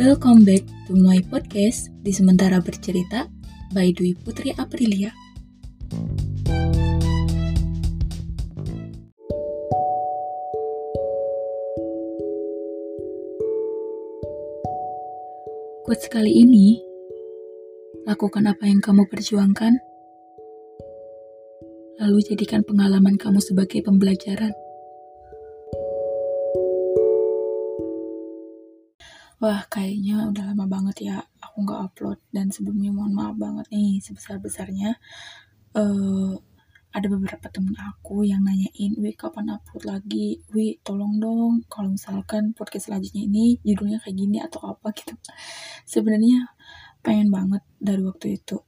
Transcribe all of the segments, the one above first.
Welcome back to my podcast di Sementara Bercerita by Dwi Putri Aprilia. Quotes kali ini, lakukan apa yang kamu perjuangkan, lalu jadikan pengalaman kamu sebagai pembelajaran. Wah, kayaknya udah lama banget ya aku nggak upload dan sebelumnya mohon maaf banget nih sebesar-besarnya. Uh, ada beberapa temen aku yang nanyain, Wi kapan upload lagi? Wi tolong dong kalau misalkan podcast selanjutnya ini judulnya kayak gini atau apa gitu. Sebenarnya pengen banget dari waktu itu.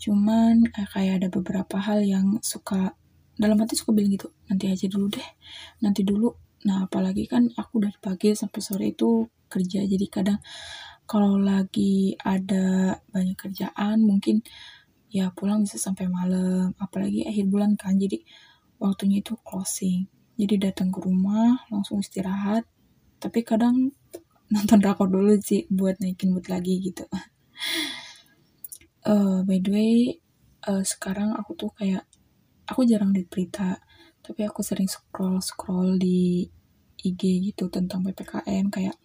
Cuman eh, kayak ada beberapa hal yang suka dalam hati suka bilang gitu, nanti aja dulu deh, nanti dulu. Nah apalagi kan aku dari pagi sampai sore itu kerja. Jadi kadang kalau lagi ada banyak kerjaan mungkin ya pulang bisa sampai malam apalagi akhir bulan kan. Jadi waktunya itu closing. Jadi datang ke rumah langsung istirahat. Tapi kadang nonton rakor dulu sih buat naikin mood lagi gitu. Uh, by the way uh, sekarang aku tuh kayak aku jarang lihat berita. Tapi aku sering scroll scroll di IG gitu tentang ppkm kayak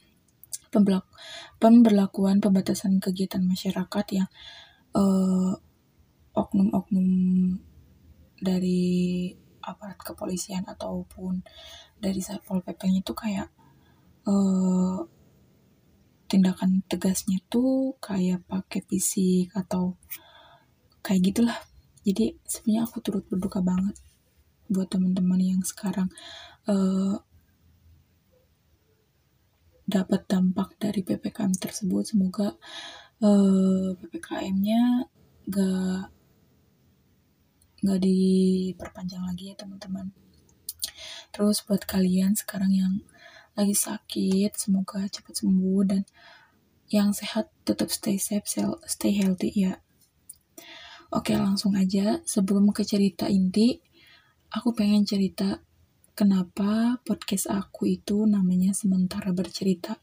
pemberlakuan pembatasan kegiatan masyarakat yang eh, oknum-oknum dari aparat kepolisian ataupun dari satpol pp-nya itu kayak uh, tindakan tegasnya tuh kayak pakai fisik atau kayak gitulah. Jadi sebenarnya aku turut berduka banget buat teman-teman yang sekarang uh, dapat dampak dari PPKM tersebut. Semoga uh, eh, PPKM-nya gak gak diperpanjang lagi ya teman-teman. Terus buat kalian sekarang yang lagi sakit, semoga cepat sembuh dan yang sehat tetap stay safe, stay healthy ya. Oke langsung aja sebelum ke cerita inti, aku pengen cerita kenapa podcast aku itu namanya sementara bercerita.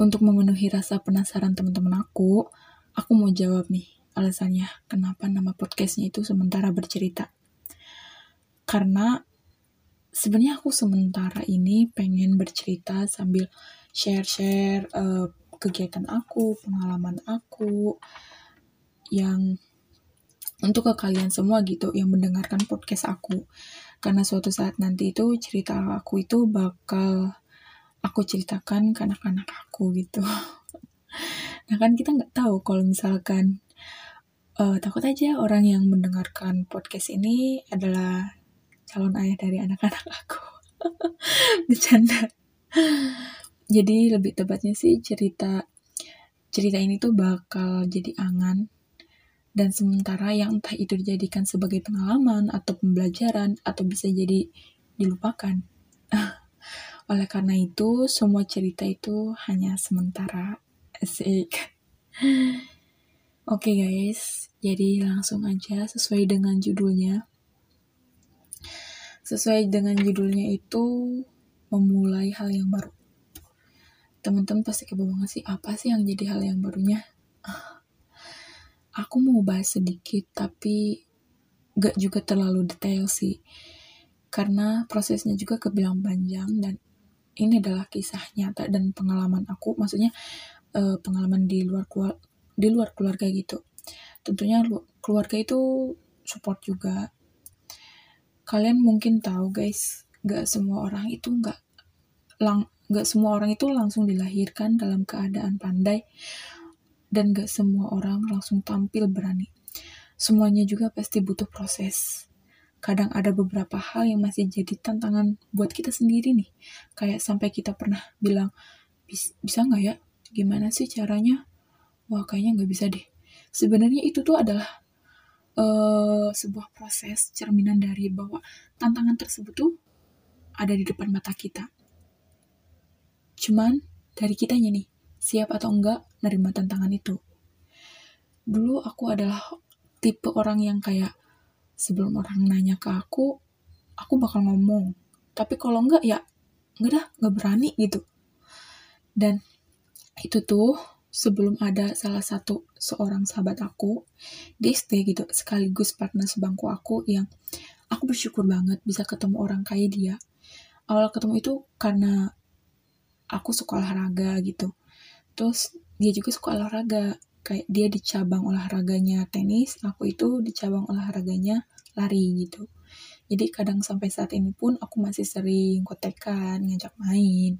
Untuk memenuhi rasa penasaran teman-teman aku, aku mau jawab nih alasannya kenapa nama podcastnya itu sementara bercerita. Karena sebenarnya aku sementara ini pengen bercerita sambil share-share uh, kegiatan aku, pengalaman aku yang untuk ke kalian semua gitu yang mendengarkan podcast aku karena suatu saat nanti itu cerita aku itu bakal aku ceritakan ke anak-anak aku gitu. Nah kan kita nggak tahu kalau misalkan uh, takut aja orang yang mendengarkan podcast ini adalah calon ayah dari anak-anak aku. Bercanda. Jadi lebih tepatnya sih cerita cerita ini tuh bakal jadi angan dan sementara yang entah itu dijadikan sebagai pengalaman atau pembelajaran atau bisa jadi dilupakan. Oleh karena itu, semua cerita itu hanya sementara. Asik. Oke okay guys, jadi langsung aja sesuai dengan judulnya. Sesuai dengan judulnya itu memulai hal yang baru. Teman-teman pasti kebawa sih, apa sih yang jadi hal yang barunya? aku mau bahas sedikit tapi gak juga terlalu detail sih. Karena prosesnya juga kebilang panjang dan ini adalah kisah nyata dan pengalaman aku. Maksudnya uh, pengalaman di luar keluar di luar keluarga gitu. Tentunya keluarga itu support juga. Kalian mungkin tahu guys gak semua orang itu gak lang gak semua orang itu langsung dilahirkan dalam keadaan pandai dan gak semua orang langsung tampil berani. Semuanya juga pasti butuh proses. Kadang ada beberapa hal yang masih jadi tantangan buat kita sendiri nih. Kayak sampai kita pernah bilang, bisa nggak ya? Gimana sih caranya? Wah kayaknya nggak bisa deh. Sebenarnya itu tuh adalah uh, sebuah proses cerminan dari bahwa tantangan tersebut tuh ada di depan mata kita. Cuman dari kitanya nih, siap atau enggak nerima tantangan itu. Dulu aku adalah tipe orang yang kayak sebelum orang nanya ke aku, aku bakal ngomong. Tapi kalau enggak ya enggak dah, enggak berani gitu. Dan itu tuh sebelum ada salah satu seorang sahabat aku di SD gitu sekaligus partner sebangku aku yang aku bersyukur banget bisa ketemu orang kayak dia awal ketemu itu karena aku suka olahraga gitu terus dia juga suka olahraga. Kayak dia di cabang olahraganya tenis aku itu di cabang olahraganya lari gitu. Jadi kadang sampai saat ini pun aku masih sering kotekan ngajak main.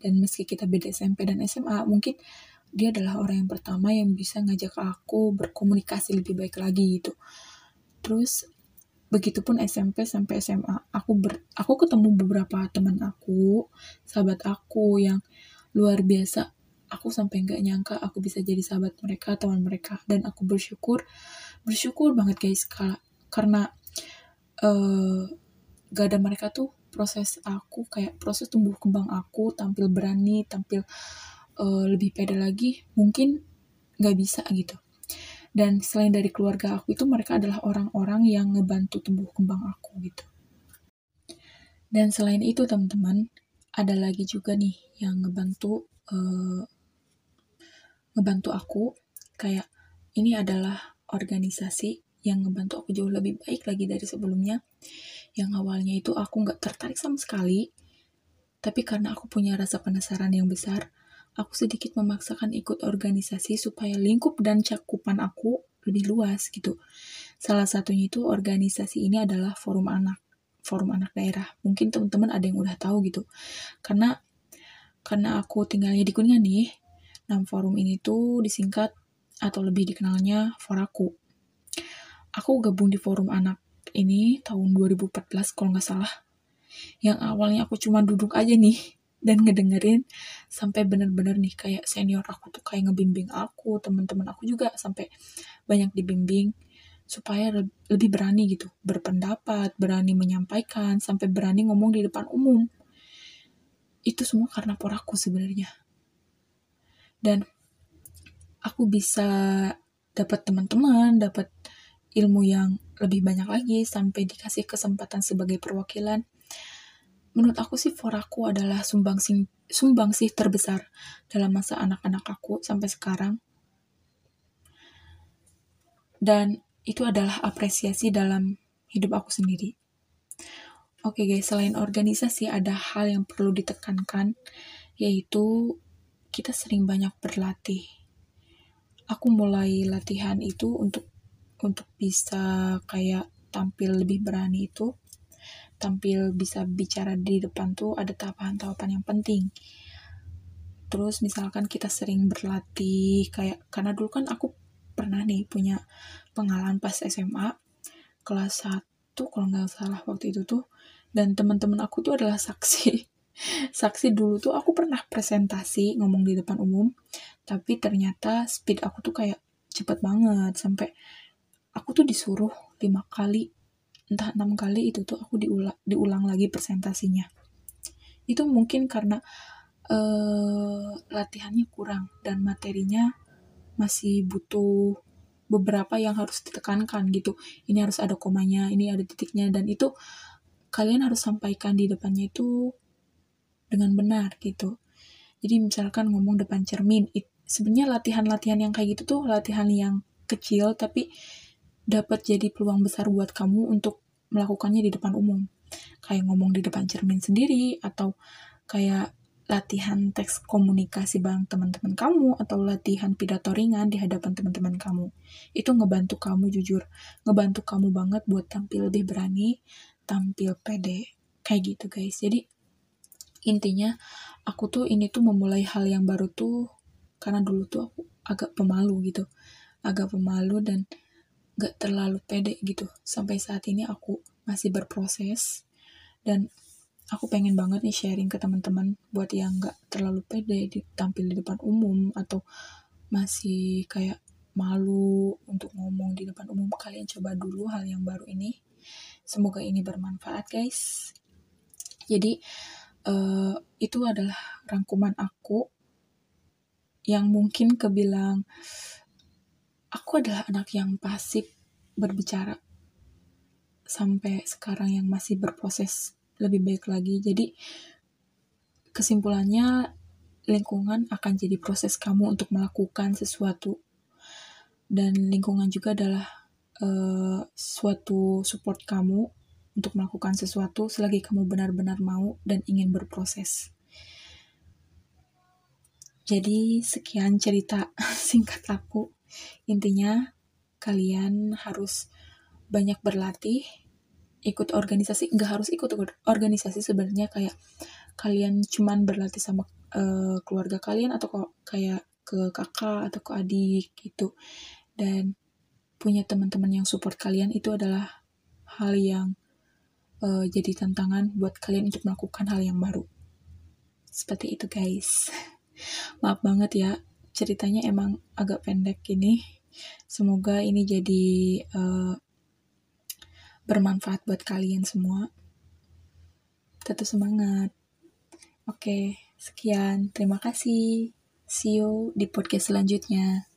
Dan meski kita beda SMP dan SMA mungkin dia adalah orang yang pertama yang bisa ngajak aku berkomunikasi lebih baik lagi gitu. Terus begitupun SMP sampai SMA aku ber, aku ketemu beberapa teman aku sahabat aku yang luar biasa aku sampai nggak nyangka aku bisa jadi sahabat mereka teman mereka. Dan aku bersyukur bersyukur banget guys karena uh, gak ada mereka tuh proses aku kayak proses tumbuh kembang aku tampil berani tampil uh, lebih pede lagi mungkin nggak bisa gitu. Dan selain dari keluarga aku itu mereka adalah orang-orang yang ngebantu tumbuh kembang aku gitu. Dan selain itu teman-teman ada lagi juga nih yang ngebantu uh, ngebantu aku kayak ini adalah organisasi yang ngebantu aku jauh lebih baik lagi dari sebelumnya. Yang awalnya itu aku nggak tertarik sama sekali tapi karena aku punya rasa penasaran yang besar aku sedikit memaksakan ikut organisasi supaya lingkup dan cakupan aku lebih luas gitu. Salah satunya itu organisasi ini adalah forum anak forum anak daerah. Mungkin teman-teman ada yang udah tahu gitu. Karena karena aku tinggalnya di Kuningan nih Nah, forum ini tuh disingkat atau lebih dikenalnya Foraku. Aku gabung di forum anak ini tahun 2014 kalau nggak salah. Yang awalnya aku cuma duduk aja nih dan ngedengerin sampai bener-bener nih kayak senior aku tuh kayak ngebimbing aku, teman-teman aku juga sampai banyak dibimbing supaya lebih berani gitu berpendapat, berani menyampaikan, sampai berani ngomong di depan umum. Itu semua karena poraku sebenarnya dan aku bisa dapat teman-teman, dapat ilmu yang lebih banyak lagi sampai dikasih kesempatan sebagai perwakilan. Menurut aku sih foraku adalah sumbangsih sumbangsih terbesar dalam masa anak-anak aku sampai sekarang. Dan itu adalah apresiasi dalam hidup aku sendiri. Oke guys, selain organisasi ada hal yang perlu ditekankan yaitu kita sering banyak berlatih. Aku mulai latihan itu untuk untuk bisa kayak tampil lebih berani itu, tampil bisa bicara di depan tuh ada tahapan-tahapan yang penting. Terus misalkan kita sering berlatih kayak karena dulu kan aku pernah nih punya pengalaman pas SMA kelas 1 kalau nggak salah waktu itu tuh dan teman-teman aku tuh adalah saksi saksi dulu tuh aku pernah presentasi ngomong di depan umum tapi ternyata speed aku tuh kayak cepet banget sampai aku tuh disuruh lima kali entah enam kali itu tuh aku diulang diulang lagi presentasinya. Itu mungkin karena uh, latihannya kurang dan materinya masih butuh beberapa yang harus ditekankan gitu. Ini harus ada komanya ini ada titiknya dan itu kalian harus sampaikan di depannya itu dengan benar gitu. Jadi misalkan ngomong depan cermin, sebenarnya latihan-latihan yang kayak gitu tuh latihan yang kecil tapi dapat jadi peluang besar buat kamu untuk melakukannya di depan umum. Kayak ngomong di depan cermin sendiri atau kayak latihan teks komunikasi bareng teman-teman kamu atau latihan pidato ringan di hadapan teman-teman kamu. Itu ngebantu kamu jujur, ngebantu kamu banget buat tampil lebih berani, tampil pede. Kayak gitu guys. Jadi intinya aku tuh ini tuh memulai hal yang baru tuh karena dulu tuh aku agak pemalu gitu. Agak pemalu dan gak terlalu pede gitu. Sampai saat ini aku masih berproses dan aku pengen banget nih sharing ke teman-teman buat yang gak terlalu pede di, tampil di depan umum atau masih kayak malu untuk ngomong di depan umum. Kalian coba dulu hal yang baru ini. Semoga ini bermanfaat guys. Jadi uh, itu adalah rangkuman aku yang mungkin kebilang aku adalah anak yang pasif berbicara sampai sekarang yang masih berproses lebih baik lagi. Jadi kesimpulannya lingkungan akan jadi proses kamu untuk melakukan sesuatu dan lingkungan juga adalah uh, suatu support kamu untuk melakukan sesuatu selagi kamu benar-benar mau dan ingin berproses. Jadi sekian cerita singkat aku. Intinya kalian harus banyak berlatih, ikut organisasi, nggak harus ikut organisasi sebenarnya kayak kalian cuman berlatih sama uh, keluarga kalian atau kok kayak ke kakak atau ke adik gitu dan punya teman-teman yang support kalian itu adalah hal yang uh, jadi tantangan buat kalian untuk melakukan hal yang baru seperti itu guys maaf banget ya ceritanya emang agak pendek ini semoga ini jadi uh, bermanfaat buat kalian semua tetap semangat Oke, sekian. Terima kasih. See you di podcast selanjutnya.